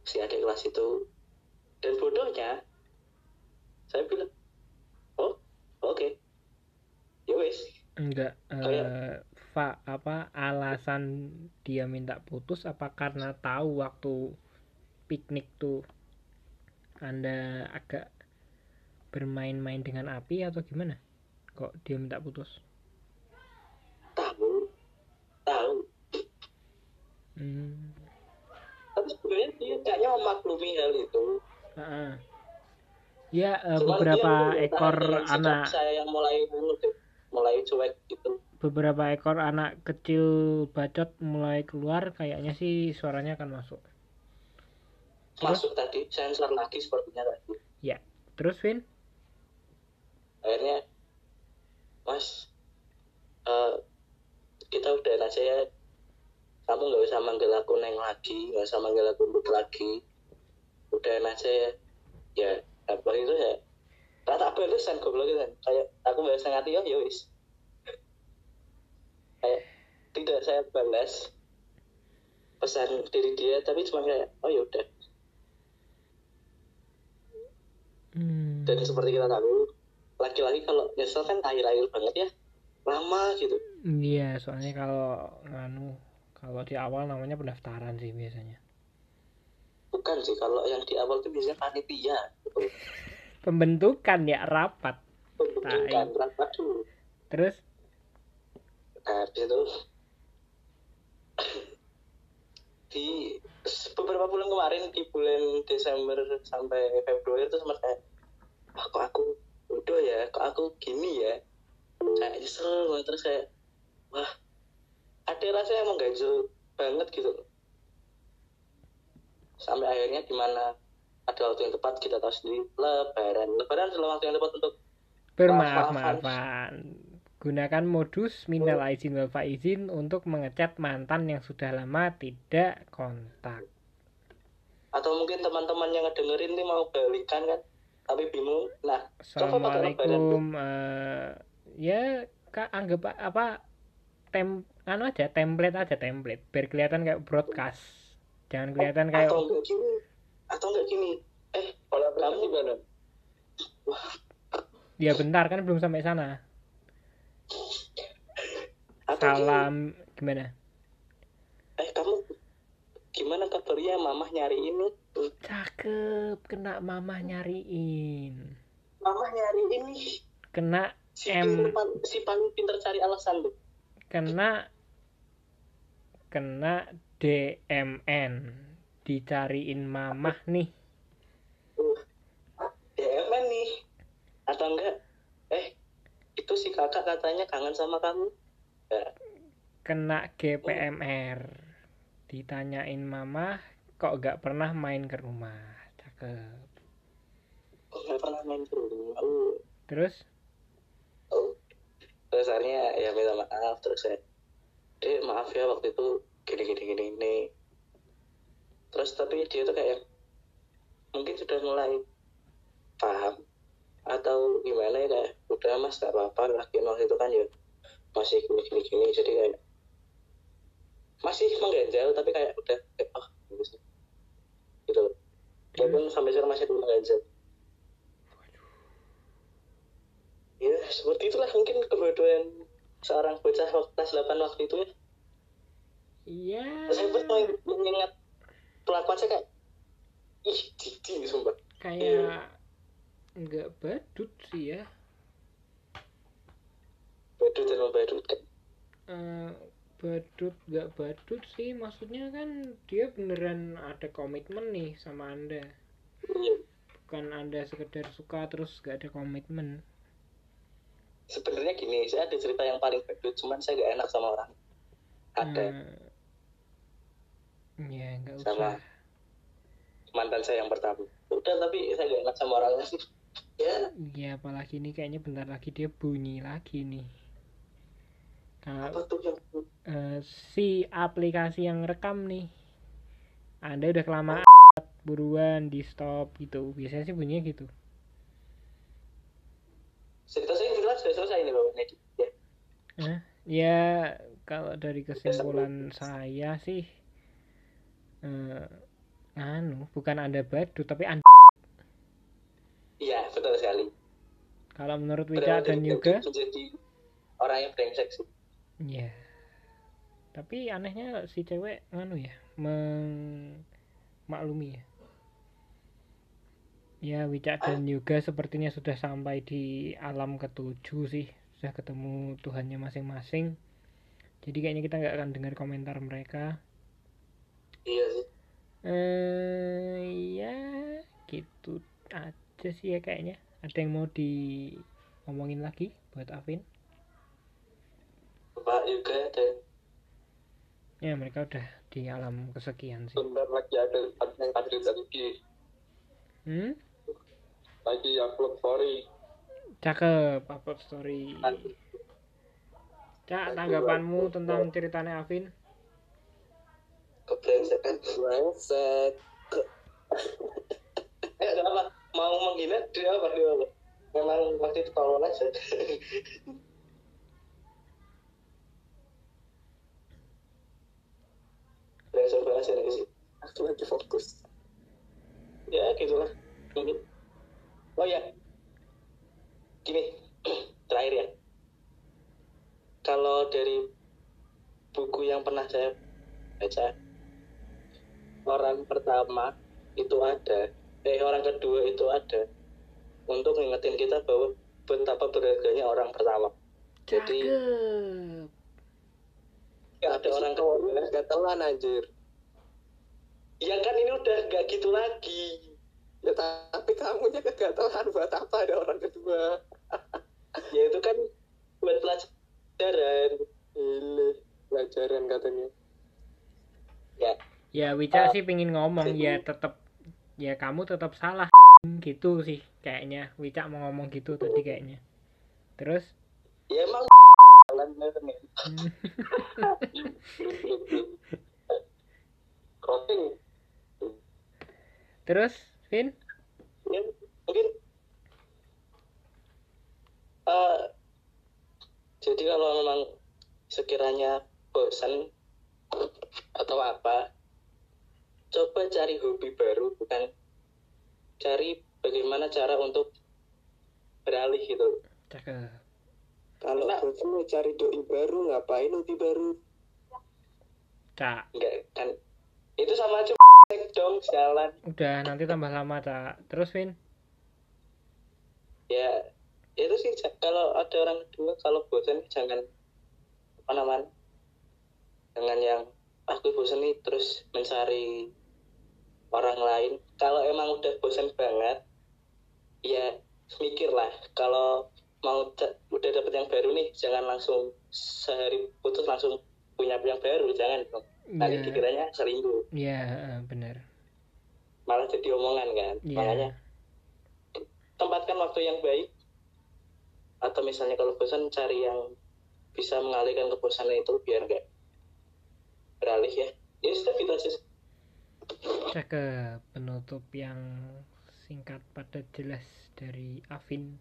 si adik kelas itu. Dan bodohnya saya bilang oh oke. Ya wes Enggak. eh Kayak- Fa, apa alasan dia minta putus apa karena tahu waktu piknik tuh Anda agak bermain-main dengan api atau gimana? Kok dia minta putus? tahu tahu Hmm. tapi sebenarnya dia kayaknya memaklumi hal itu ah. Ya, eh, Cuman beberapa ekor anak saya yang mulai mulai cuek gitu beberapa ekor anak kecil bacot mulai keluar kayaknya sih suaranya akan masuk. Terus? masuk tadi sensor lagi sepertinya tadi Ya. Terus Vin? Akhirnya mas eh, kita udah aja ya. Kamu nggak usah manggil aku neng lagi nggak usah manggil aku Bud lagi. Udah aja ya. Ya apa itu ya rata balesan goblok kan. Kayak aku balas hati ya ya wis. Kayak tidak saya balas pesan dari dia tapi cuma kayak oh ya udah. Hmm. dan seperti kita tahu laki-laki kalau nyesel kan akhir-akhir banget ya. Lama gitu. Iya, soalnya kalau nganu kalau di awal namanya pendaftaran sih biasanya. bukan sih kalau yang di awal itu biasanya panitia. Gitu. Pembentukan ya rapat. pembentukan rapat dulu Terus? Nah habis itu di beberapa bulan kemarin di bulan Desember sampai Februari itu sempat kayak kok aku udah ya kok aku gini ya? Kayak nyesel banget terus kayak wah ada rasa yang mengganjel banget gitu. Sampai akhirnya di mana ada waktu yang tepat kita tahu sendiri lebaran. Lebaran adalah waktu yang tepat untuk bermaaf-maafan. Gunakan modus minal aizin wal faizin untuk mengecat mantan yang sudah lama tidak kontak. atau mungkin teman-teman yang ngedengerin nih mau balikan kan tapi bingung. Nah Assalamualaikum. eh, ya kak anggap apa tem anu aja template aja template biar kelihatan kayak broadcast. Jangan kelihatan kayak atau enggak gini atau enggak gini. Eh Kalau kamu gimana? ya bentar kan belum sampai sana. Atau gini, salam gimana? eh kamu gimana kabarnya mamah nyari ini cakep kena mamah nyariin. Mamah nyari ini kena si M. pinter pal- si paling pinter cari alasan tuh kena kena DMN dicariin mamah nih. Uh, emang nih. Atau enggak? Eh itu si kakak katanya kangen sama kamu. Ya, kena GPMR ditanyain mamah kok gak pernah main ke rumah cakep nggak pernah main ke rumah uh. terus oh. terus akhirnya ya minta maaf terus saya dek maaf ya waktu itu gini gini gini gini terus tapi dia tuh kayak mungkin sudah mulai paham atau gimana ya kayak udah mas gak apa-apa laki waktu itu kan ya masih gini gini gini jadi kayak masih mengganjal tapi kayak udah kayak, oh gitu sih. gitu loh. Walaupun sampai sekarang masih belum mengganjal ya seperti itulah mungkin kebodohan seorang bocah waktu kelas 8 waktu itu ya. Iya. Saya pun mengingat perlakuan saya kayak ih jijik sumpah. Kayak nggak badut sih ya. Badut dan badut kan Eh, badut nggak badut sih maksudnya kan dia beneran ada komitmen nih sama anda. Bukan anda sekedar suka terus gak ada komitmen. Sebenarnya gini saya ada cerita yang paling badut cuman saya gak enak sama orang. Ada. Eh, ya nggak Sama. usah. mantan saya yang pertama. Udah tapi saya gak enak sama orang lain ya. Ya apalagi ini kayaknya bentar lagi dia bunyi lagi nih Kalau apa tuh yang eh, si aplikasi yang rekam nih. Anda udah kelamaan buruan di stop gitu. Biasanya sih bunyinya gitu. Cerita saya sudah selesai ini bapak. Nedi ya ya kalau dari kesimpulan saya sih eh, anu bukan anda badut tapi anda. Iya betul sekali. Kalau menurut Berarti dan menjadi orang yang brengsek sih ya tapi anehnya si cewek anu ya memaklumi ya. Ya Wicca dan Yoga sepertinya sudah sampai di alam ketujuh sih. Sudah ketemu Tuhannya masing-masing. Jadi kayaknya kita nggak akan dengar komentar mereka. Iya sih. Eh ya gitu aja sih ya kayaknya. Ada yang mau diomongin lagi buat Afin bapak juga dan ya mereka udah di alam kesekian sih. Bentar lagi ada ada yang update lagi. hmm? Lagi upload story. cakep upload story. Cak tanggapanmu tentang ceritanya Afin kebrengsekan Brengsek. eh kenapa mau menghina dia apa? Dia memang itu tolong aja banget sih nih sih Aku lagi fokus. ya gitulah. Mungkin oh ya. Gini. Terakhir ya. Kalau dari buku yang pernah saya baca orang pertama itu ada eh orang kedua itu ada untuk ngingetin kita bahwa betapa berharganya orang pertama. Jadi cakep. Ada orang kedua. Gatelan anjir. Ya kan ini udah gak gitu lagi. Ya tapi kamunya kegatelan buat apa ada orang kedua? ya itu kan buat pelajaran. Ini pelajaran katanya. ya. Ya Wicca sih pengen ngomong ya tetap ya kamu tetap salah gitu sih kayaknya. Wicca mau ngomong gitu tadi kayaknya. Terus? Ya emang nih Crossing. Terus Vin? Ya, mungkin eh jadi kalau memang se- sekiranya bosan atau apa coba cari hobi baru bukan cari bagaimana cara untuk beralih gitu. Cakep. Kalau Nah. bosan mau cari doi baru ngapain hobi baru? Cak. Enggak kan itu sama aja dong jalan. Udah nanti tambah lama cak. Terus Vin? Ya itu sih kalau ada orang kedua kalau bosan jangan apa namanya jangan yang aku bosan nih terus mencari orang lain. Kalau emang udah bosan banget ya mikirlah. Kalau mau udah dapet yang baru nih jangan langsung sehari putus langsung punya yang baru. Jangan dong nanti Iya. dikiranya selingkuh Iya, eh, bener. malah jadi omongan kan Iya. makanya tempatkan waktu yang baik atau misalnya kalau bosan cari yang bisa mengalihkan kebosanan itu biar enggak beralih ya ya sudah gitu aja Cakep penutup yang singkat padat jelas dari Avin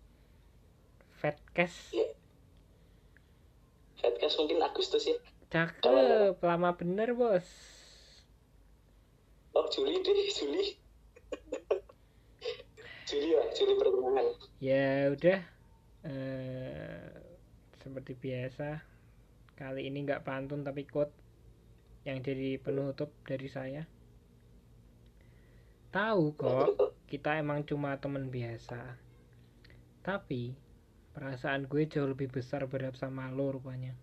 Fatcast. Iya. Fatcast mungkin Agustus ya Cakep, lama bener bos. oh Juli deh Juli Juli ya Juli pertengahan Ya udah, eh, seperti biasa kali ini nggak pantun tapi quote yang jadi penutup dari saya. Tahu kok, kita emang cuma temen biasa. Tapi perasaan gue jauh lebih besar berharap sama lo rupanya.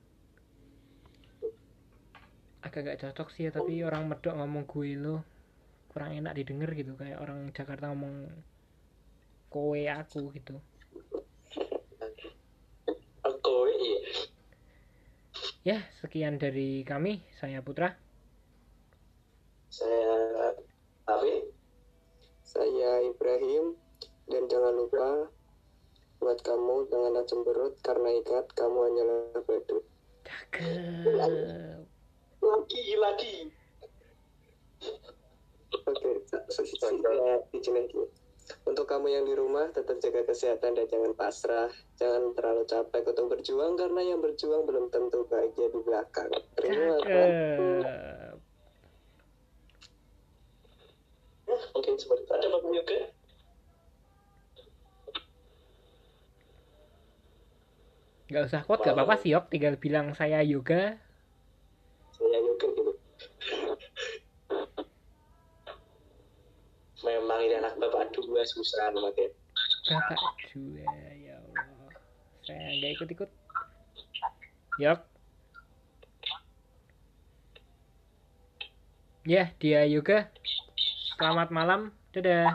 Agak gak cocok sih ya, tapi orang medok ngomong gue lo kurang enak didengar gitu kayak orang Jakarta ngomong kowe aku gitu. aku iya Ya, sekian dari kami. Saya Putra. saya Afif saya Ibrahim dan jangan lupa buat kamu janganlah cemberut karena ikat kamu hanyalah batu Cakep. Lagi lagi. Oke lagi untuk kamu yang di rumah tetap jaga kesehatan dan jangan pasrah. Jangan terlalu capek untuk berjuang karena yang berjuang belum tentu bahagia di belakang. Terima kasih. Ya mungkin seperti itu. Ada bapak yoga? Gak usah quote, gak apa-apa sih, Yok. Tinggal bilang saya yoga. Saya yoga gitu memang ini anak bapak dua susah amat ya Bapak dua, ya Allah. Saya gak ikut-ikut. Yok. Ya, dia yoga. Selamat malam. Dadah.